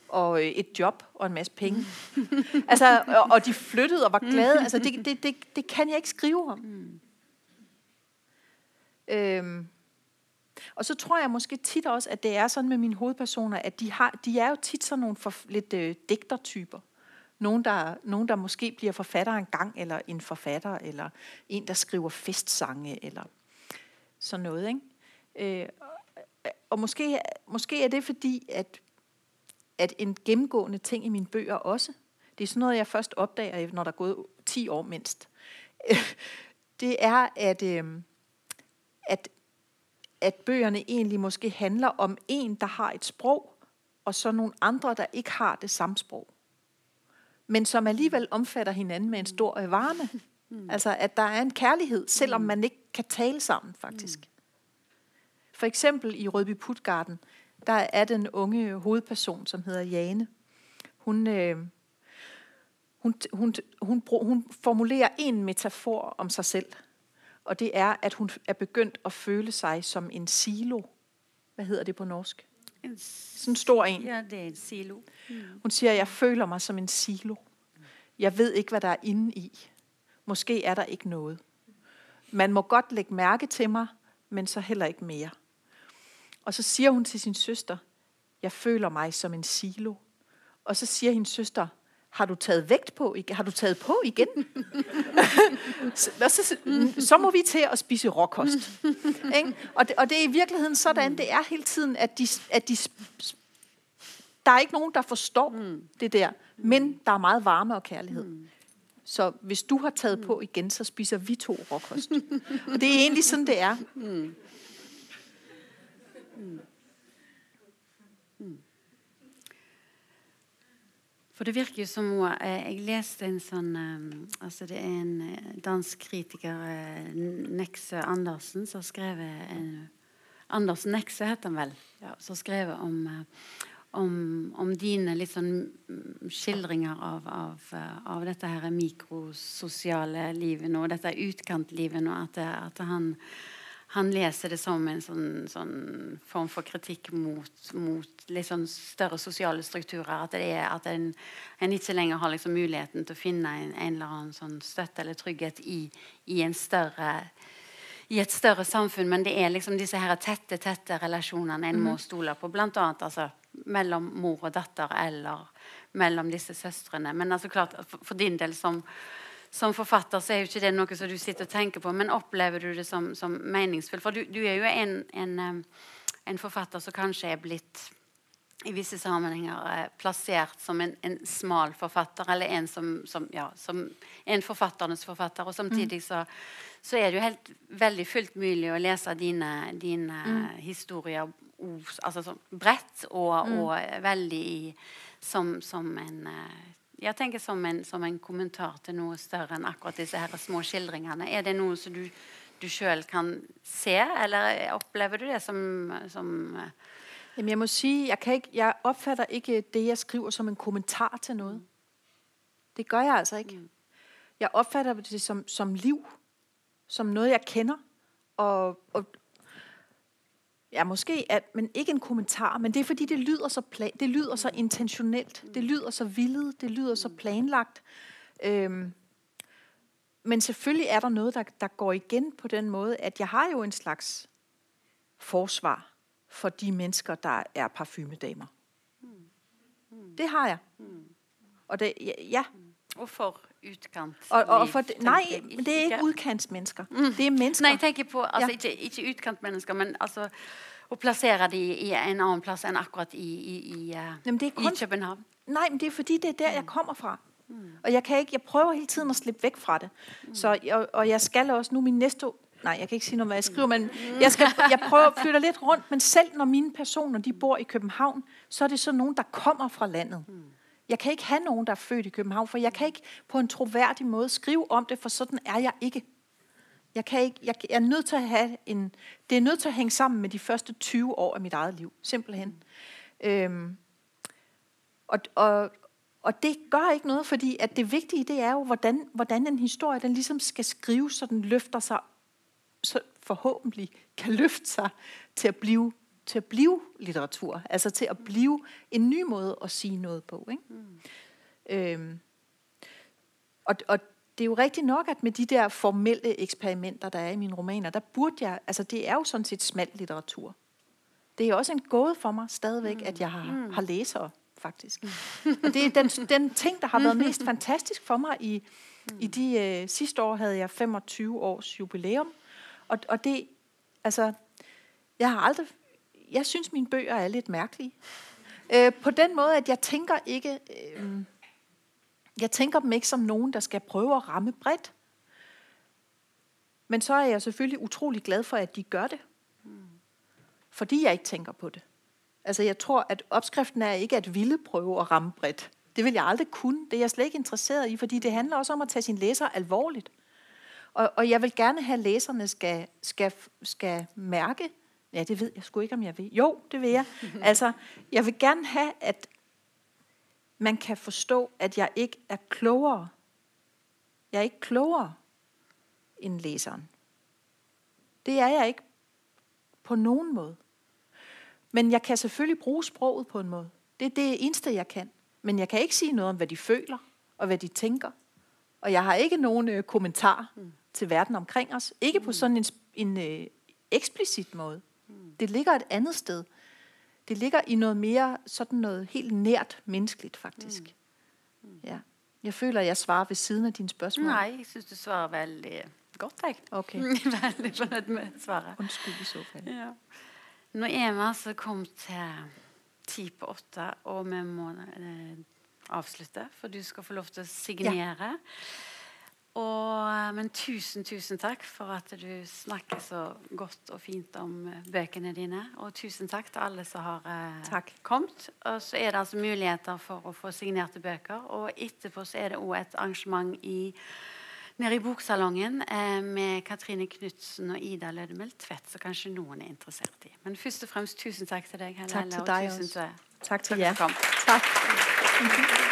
og øh, et job og en masse penge. altså, og, og de flyttede og var glade. Altså, det, det, det, det kan jeg ikke skrive om. Mm. Øhm, og så tror jeg måske tit også, at det er sådan med mine hovedpersoner, at de, har, de er jo tit sådan nogle for, lidt øh, digtertyper. Nogen der, nogen, der måske bliver forfatter en gang, eller en forfatter, eller en, der skriver festsange, eller sådan noget. Ikke? Øh, og måske, måske er det fordi, at, at en gennemgående ting i mine bøger også, det er sådan noget, jeg først opdager, når der er gået 10 år mindst, det er, at, øh, at at bøgerne egentlig måske handler om en, der har et sprog, og så nogle andre, der ikke har det samme sprog. Men som alligevel omfatter hinanden med en stor varme. Mm. Altså, at der er en kærlighed, selvom mm. man ikke kan tale sammen, faktisk. Mm. For eksempel i Rødby Putgarden, der er den unge hovedperson, som hedder Jane. Hun, øh, hun, hun, hun, hun, hun formulerer en metafor om sig selv – og det er, at hun er begyndt at føle sig som en silo. Hvad hedder det på norsk? En Sådan en stor en. Ja, det er en silo. Mm. Hun siger, jeg føler mig som en silo. Jeg ved ikke, hvad der er inde i. Måske er der ikke noget. Man må godt lægge mærke til mig, men så heller ikke mere. Og så siger hun til sin søster, jeg føler mig som en silo. Og så siger hendes søster, har du taget vægt på? Har du taget på igen? så, så, så må vi til at spise råkost. ikke? Og, det, og det er i virkeligheden sådan, det er hele tiden, at de, at de der er ikke nogen, der forstår mm. det der, men der er meget varme og kærlighed. Mm. Så hvis du har taget på igen, så spiser vi to råkost. og det er egentlig sådan, det er. Mm. Mm. For det virker jo som hun Jeg leste en sånn eh, altså Det er en eh, dansk kritiker, Nexe Andersen, som har skrevet Andersen Nexe heter han vel. Ja, som har skrevet om, om, om, dine litt sånn mm, skildringer av, av, av dette her mikrososiale livet nå, dette utkantlivet nå. At, at han han leser det som en sånn, sånn form for kritikk mot, mot litt sånn større sosiale strukturer. At, det er, at en, en, ikke lenger har liksom muligheten til å finne en, en eller annen sånn støtte eller trygghet i, i, en større, i, et større samfunn. Men det er liksom disse her tette tette relasjonene en må mhm. stole på. Blant annet altså, mellom mor og datter eller mellom disse søstrene. Men altså klart, for, for din del som som forfatter så er jo ikke det noe som du sitter og tenker på, men opplever du det som, som meningsfullt? For du, du, er jo en, en, en, forfatter som kanskje er blitt i visse sammenhenger eh, plassert som en, en, smal forfatter, eller en som, som, ja, som en forfatternes forfatter. Og samtidig mm. så, så, er det jo helt veldig fullt mulig å lese dine, dine mm. historier altså, sånn bredt og, mm. og veldig som, som en uh, jeg tenker som en, som en, kommentar til noe større enn akkurat disse her små skildringene. Er det noe som du, du sjøl kan se, eller opplever du det som, som eh? Jamen, jeg må si, jeg, ikke, jeg oppfatter ikke det jeg skriver, som en kommentar til noe. Det gjør jeg altså ikke. Mm. Jeg oppfatter det som, som liv. Som noe jeg kjenner. Og, og, Ja, måske, at, men ikke en kommentar, men det er fordi, det lyder så, plan, det lyder så intentionelt, det lyder så vildet, det lyder så planlagt. Øhm, men selvfølgelig er der noget, der, der går igen på den måde, at jeg har jo en slags forsvar for de mennesker, der er parfumedamer. Det har jeg. Og det, ja. Og for utkant. Og, og for det, nej, men det er ikke udkantsmennesker. Mm. Det er mennesker. Nej, jeg tenker på altså, ja. ikke, ikke utkantmennesker, men altså å plassere de i en annen plass enn akkurat i, i, i, uh, i København. Nej, men det er fordi, det er der, jeg kommer fra. Mm. Og jeg kan ikke, jeg prøver hele tiden at slippe væk fra det. Mm. Så, og, og jeg skal også nu min næste Nej, jeg kan ikke sige noget, hvad jeg skriver, men jeg, skal, jeg prøver at flytte lidt rundt. Men selv når mine personer de bor i København, så er det så nogen, der kommer fra landet. Jeg kan ikke have nogen, der er født i København, for jeg kan ikke på en troværdig måde skrive om det, for sådan er jeg ikke. Jeg, kan ikke, jeg, jeg er nødt til at have en, det er nødt til at hænge sammen med de første 20 år af mit eget liv, simpelthen. Øhm, og, og, og det gør ikke noget, fordi at det vigtige det er jo, hvordan, hvordan en historie den ligesom skal skrives, så den løfter sig, så forhåbentlig kan løfte sig til at blive til at blive litteratur. Altså til at blive en ny måde at sige noget på. Ikke? Mm. Øhm, og, og det er jo rigtigt nok, at med de der formelle eksperimenter, der er i mine romaner, der burde jeg, altså det er jo sådan set smalt litteratur. Det er også en gåde for mig stadigvæk, mm. at jeg har, mm. har læsere, faktisk. og det er den, den ting, der har været mest fantastisk for mig i, mm. i de øh, sidste år havde jeg 25 års jubilæum. Og, og det, altså, jeg har aldrig, jeg synes mine bøger er lidt mærkelige. Øh, på den måde, at jeg tænker ikke, øh, jeg tænker dem ikke som nogen, der skal prøve at ramme bredt. Men så er jeg selvfølgelig utrolig glad for, at de gør det. Fordi jeg ikke tænker på det. Altså jeg tror, at opskriften er ikke at ville prøve at ramme bredt. Det vil jeg aldrig kunne. Det er jeg slet ikke interesseret i, fordi det handler også om at tage sin læser alvorligt. Og, og jeg vil gerne have, at læserne skal, skal, skal mærke, ja, det ved jeg sgu ikke, om jeg vil. Jo, det vil jeg. altså, jeg vil gerne have, at man kan forstå, at jeg ikke er klogere. Jeg er ikke klogere end læseren. Det er jeg ikke på nogen måde. Men jeg kan selvfølgelig bruge sproget på en måde. Det er det eneste, jeg kan. Men jeg kan ikke sige noget om, hvad de føler og hvad de tænker. Og jeg har ikke nogen øh, kommentar mm. Til verden omkring os. Ikke på mm. sådan en, en øh, eksplicit måde. Mm. Det ligger et andet sted. Det ligger i noget mere, sådan noget helt nært menneskeligt faktisk. Mm. Ja. Jeg føler, at jeg svarer ved siden af dine spørgsmål. Nej, jeg synes, du svarer veldig godt, jeg. Okay. veldig fornøyd med svaret. Undskyld i så fald. Ja. Nå er vi altså kommet til ti på åtte, og vi må eh, avslutte, for du skal få lov til å signere. Ja. Og, men tusen, tusen takk for at du snakker så godt og fint om eh, bøkene dine. Og tusen takk til alle som har eh, kommet. Og så er det altså muligheter for å få signerte bøker. Og etterpå så er det òg et arrangement i nede i boksalongen eh, med Katrine Knutsen og Ida Lødemel Tvedt, så kanskje noen er interessert i. Men først og fremst tusen takk til deg, Helle. Takk til deg også. Takk til, takk til jer. Takk.